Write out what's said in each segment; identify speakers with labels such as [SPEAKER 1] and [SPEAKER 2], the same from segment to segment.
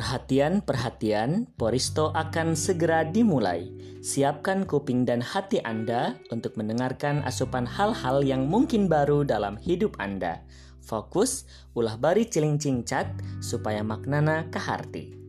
[SPEAKER 1] Perhatian, perhatian, Poristo akan segera dimulai. Siapkan kuping dan hati Anda untuk mendengarkan asupan hal-hal yang mungkin baru dalam hidup Anda. Fokus, ulah bari ciling cingcat supaya maknana keharti.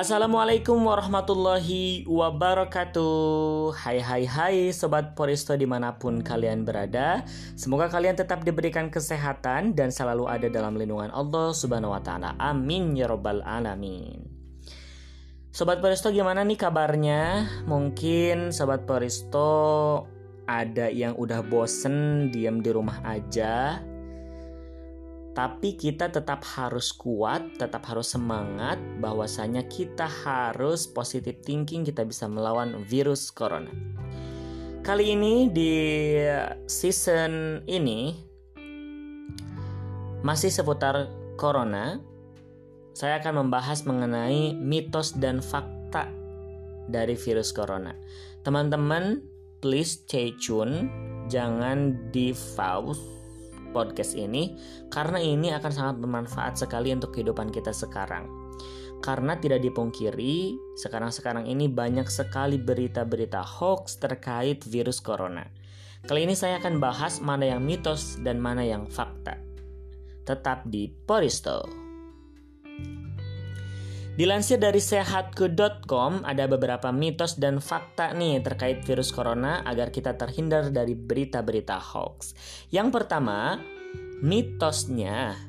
[SPEAKER 1] Assalamualaikum warahmatullahi wabarakatuh. Hai hai hai Sobat Poristo di mana pun kalian berada. Semoga kalian tetap diberikan kesehatan Dan selalu ada dalam lindungan Allah subhanahu wa ta'ala. Amin ya robbal alamin. Sobat Poristo gimana nih kabarnya? Mungkin Sobat Poristo ada yang udah bosen diam di rumah aja tapi kita tetap harus kuat, tetap harus semangat bahwasanya kita harus positive thinking kita bisa melawan virus corona. Kali ini di season ini masih seputar corona. Saya akan membahas mengenai mitos dan fakta dari virus corona. Teman-teman, please stay tune, jangan di pause podcast ini karena ini akan sangat bermanfaat sekali untuk kehidupan kita sekarang. Karena tidak dipungkiri, sekarang-sekarang ini banyak sekali berita-berita hoax terkait virus corona. Kali ini saya akan bahas mana yang mitos dan mana yang fakta. Tetap di Poristo. Dilansir dari sehatku.com ada beberapa mitos dan fakta nih terkait virus corona agar kita terhindar dari berita-berita hoax. Yang pertama, mitosnya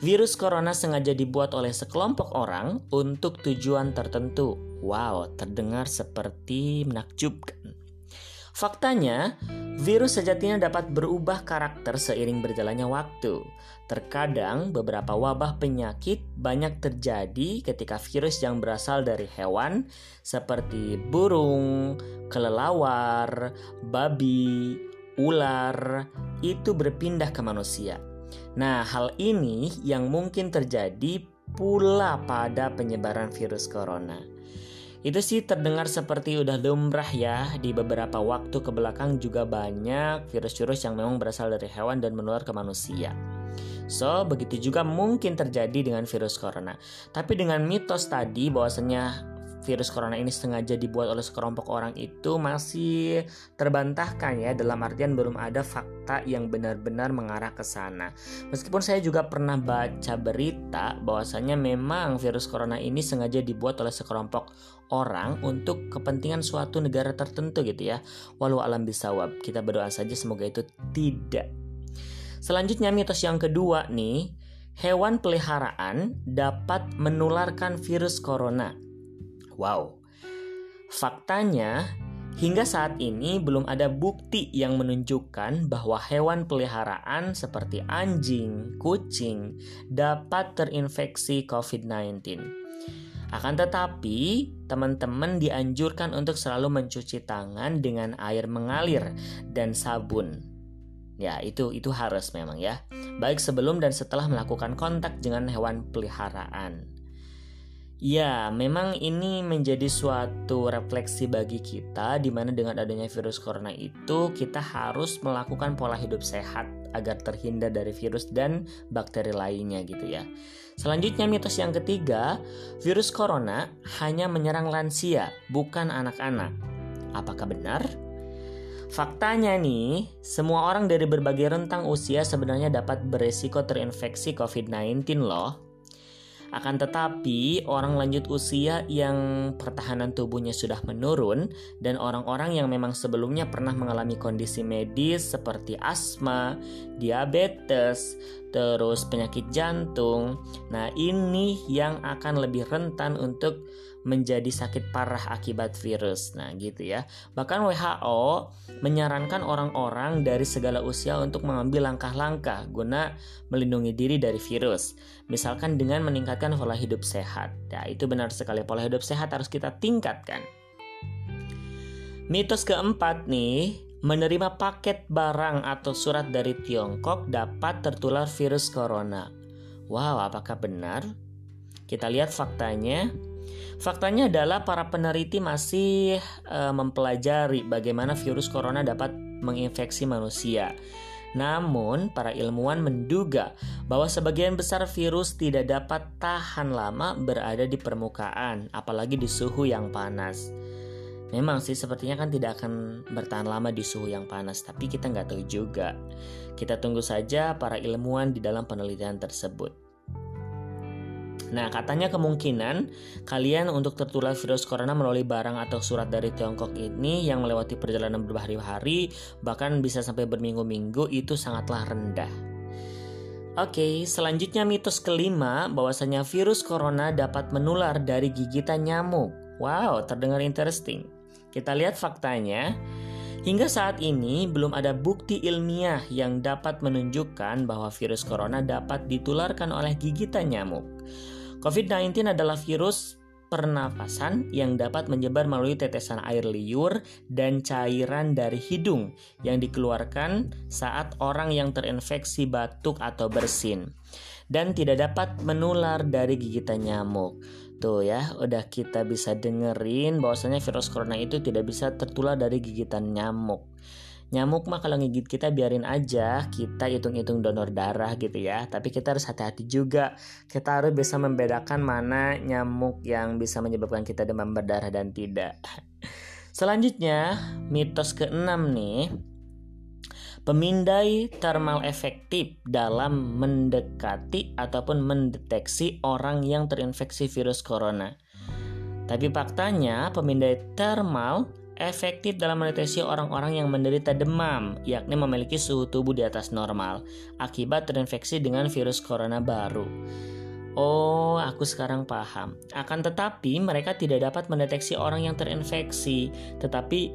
[SPEAKER 1] virus corona sengaja dibuat oleh sekelompok orang untuk tujuan tertentu. Wow, terdengar seperti menakjubkan. Faktanya, virus sejatinya dapat berubah karakter seiring berjalannya waktu. Terkadang, beberapa wabah penyakit banyak terjadi ketika virus yang berasal dari hewan seperti burung, kelelawar, babi, ular itu berpindah ke manusia. Nah, hal ini yang mungkin terjadi pula pada penyebaran virus corona. Itu sih terdengar seperti udah lumrah ya di beberapa waktu ke belakang juga banyak virus-virus yang memang berasal dari hewan dan menular ke manusia. So, begitu juga mungkin terjadi dengan virus corona. Tapi dengan mitos tadi bahwasanya virus corona ini sengaja dibuat oleh sekelompok orang itu masih terbantahkan ya dalam artian belum ada fakta yang benar-benar mengarah ke sana. Meskipun saya juga pernah baca berita bahwasanya memang virus corona ini sengaja dibuat oleh sekelompok orang untuk kepentingan suatu negara tertentu gitu ya. Walau alam bisawab, kita berdoa saja semoga itu tidak. Selanjutnya mitos yang kedua nih, hewan peliharaan dapat menularkan virus corona. Wow. Faktanya, hingga saat ini belum ada bukti yang menunjukkan bahwa hewan peliharaan seperti anjing, kucing dapat terinfeksi COVID-19. Akan tetapi, teman-teman dianjurkan untuk selalu mencuci tangan dengan air mengalir dan sabun. Ya, itu itu harus memang ya. Baik sebelum dan setelah melakukan kontak dengan hewan peliharaan. Ya, memang ini menjadi suatu refleksi bagi kita di mana dengan adanya virus corona itu kita harus melakukan pola hidup sehat agar terhindar dari virus dan bakteri lainnya gitu ya. Selanjutnya mitos yang ketiga, virus corona hanya menyerang lansia, bukan anak-anak. Apakah benar? Faktanya nih, semua orang dari berbagai rentang usia sebenarnya dapat beresiko terinfeksi COVID-19 loh. Akan tetapi, orang lanjut usia yang pertahanan tubuhnya sudah menurun dan orang-orang yang memang sebelumnya pernah mengalami kondisi medis seperti asma, diabetes, terus penyakit jantung. Nah, ini yang akan lebih rentan untuk menjadi sakit parah akibat virus. Nah, gitu ya. Bahkan WHO menyarankan orang-orang dari segala usia untuk mengambil langkah-langkah guna melindungi diri dari virus. Misalkan dengan meningkatkan pola hidup sehat. Ya, itu benar sekali pola hidup sehat harus kita tingkatkan. Mitos keempat nih, menerima paket barang atau surat dari Tiongkok dapat tertular virus corona. Wow, apakah benar? Kita lihat faktanya. Faktanya adalah para peneliti masih uh, mempelajari bagaimana virus corona dapat menginfeksi manusia. Namun, para ilmuwan menduga bahwa sebagian besar virus tidak dapat tahan lama berada di permukaan, apalagi di suhu yang panas. Memang sih sepertinya kan tidak akan bertahan lama di suhu yang panas, tapi kita nggak tahu juga. Kita tunggu saja para ilmuwan di dalam penelitian tersebut. Nah, katanya kemungkinan kalian untuk tertular virus corona melalui barang atau surat dari Tiongkok ini yang melewati perjalanan berhari-hari, bahkan bisa sampai berminggu-minggu itu sangatlah rendah. Oke, selanjutnya mitos kelima bahwasanya virus corona dapat menular dari gigitan nyamuk. Wow, terdengar interesting. Kita lihat faktanya. Hingga saat ini belum ada bukti ilmiah yang dapat menunjukkan bahwa virus corona dapat ditularkan oleh gigitan nyamuk. COVID-19 adalah virus pernafasan yang dapat menyebar melalui tetesan air liur dan cairan dari hidung yang dikeluarkan saat orang yang terinfeksi batuk atau bersin dan tidak dapat menular dari gigitan nyamuk. Tuh ya, udah kita bisa dengerin bahwasanya virus corona itu tidak bisa tertular dari gigitan nyamuk. Nyamuk mah kalau ngigit kita biarin aja, kita hitung-hitung donor darah gitu ya. Tapi kita harus hati-hati juga. Kita harus bisa membedakan mana nyamuk yang bisa menyebabkan kita demam berdarah dan tidak. Selanjutnya, mitos keenam nih Pemindai thermal efektif dalam mendekati ataupun mendeteksi orang yang terinfeksi virus corona. Tapi faktanya, pemindai thermal efektif dalam mendeteksi orang-orang yang menderita demam, yakni memiliki suhu tubuh di atas normal akibat terinfeksi dengan virus corona baru. Oh, aku sekarang paham. Akan tetapi, mereka tidak dapat mendeteksi orang yang terinfeksi, tetapi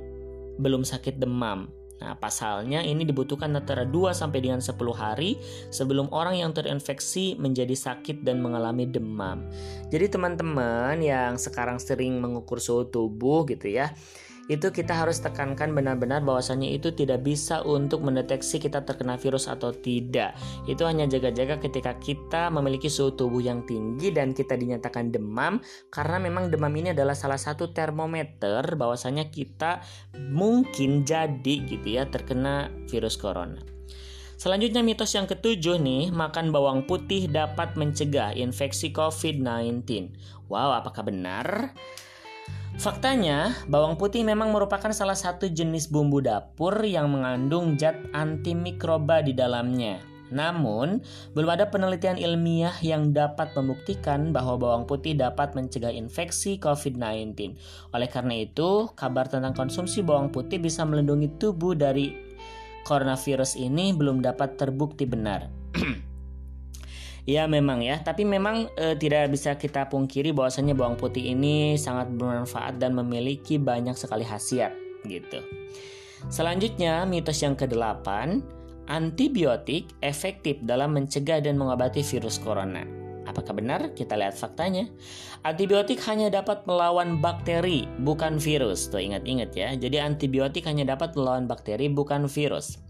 [SPEAKER 1] belum sakit demam. Nah, pasalnya ini dibutuhkan antara 2 sampai dengan 10 hari sebelum orang yang terinfeksi menjadi sakit dan mengalami demam. Jadi teman-teman yang sekarang sering mengukur suhu tubuh gitu ya, itu kita harus tekankan benar-benar bahwasannya itu tidak bisa untuk mendeteksi kita terkena virus atau tidak. Itu hanya jaga-jaga ketika kita memiliki suhu tubuh yang tinggi dan kita dinyatakan demam karena memang demam ini adalah salah satu termometer bahwasanya kita mungkin jadi gitu ya terkena virus corona. Selanjutnya mitos yang ketujuh nih, makan bawang putih dapat mencegah infeksi COVID-19. Wow, apakah benar? Faktanya, bawang putih memang merupakan salah satu jenis bumbu dapur yang mengandung zat antimikroba di dalamnya. Namun, belum ada penelitian ilmiah yang dapat membuktikan bahwa bawang putih dapat mencegah infeksi COVID-19. Oleh karena itu, kabar tentang konsumsi bawang putih bisa melindungi tubuh dari coronavirus ini belum dapat terbukti benar. Ya memang ya, tapi memang e, tidak bisa kita pungkiri bahwasanya bawang putih ini sangat bermanfaat dan memiliki banyak sekali khasiat gitu. Selanjutnya mitos yang kedelapan, antibiotik efektif dalam mencegah dan mengobati virus corona. Apakah benar? Kita lihat faktanya. Antibiotik hanya dapat melawan bakteri, bukan virus. Tuh ingat-ingat ya. Jadi antibiotik hanya dapat melawan bakteri, bukan virus.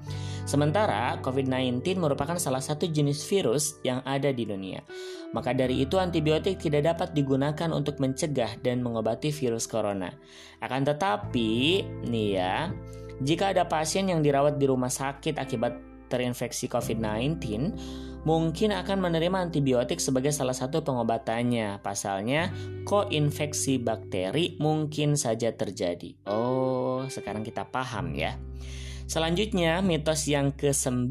[SPEAKER 1] Sementara COVID-19 merupakan salah satu jenis virus yang ada di dunia. Maka dari itu antibiotik tidak dapat digunakan untuk mencegah dan mengobati virus corona. Akan tetapi, nih ya, jika ada pasien yang dirawat di rumah sakit akibat terinfeksi COVID-19, mungkin akan menerima antibiotik sebagai salah satu pengobatannya. Pasalnya, koinfeksi bakteri mungkin saja terjadi. Oh, sekarang kita paham ya. Selanjutnya, mitos yang ke-9,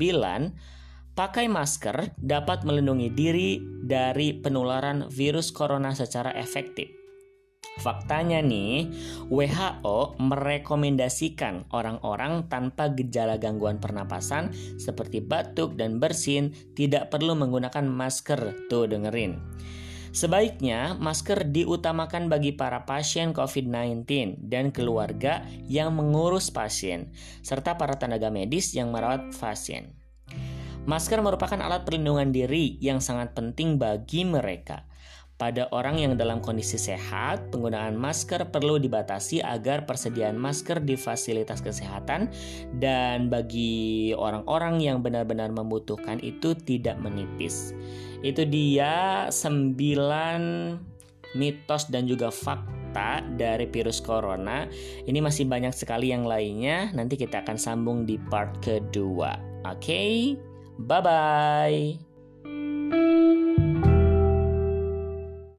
[SPEAKER 1] pakai masker dapat melindungi diri dari penularan virus corona secara efektif. Faktanya nih, WHO merekomendasikan orang-orang tanpa gejala gangguan pernapasan seperti batuk dan bersin tidak perlu menggunakan masker. Tuh dengerin. Sebaiknya masker diutamakan bagi para pasien COVID-19 dan keluarga yang mengurus pasien, serta para tenaga medis yang merawat pasien. Masker merupakan alat perlindungan diri yang sangat penting bagi mereka. Pada orang yang dalam kondisi sehat, penggunaan masker perlu dibatasi agar persediaan masker di fasilitas kesehatan dan bagi orang-orang yang benar-benar membutuhkan itu tidak menipis. Itu dia 9 mitos dan juga fakta dari virus corona. Ini masih banyak sekali yang lainnya. Nanti kita akan sambung di part kedua. Oke, okay? bye bye.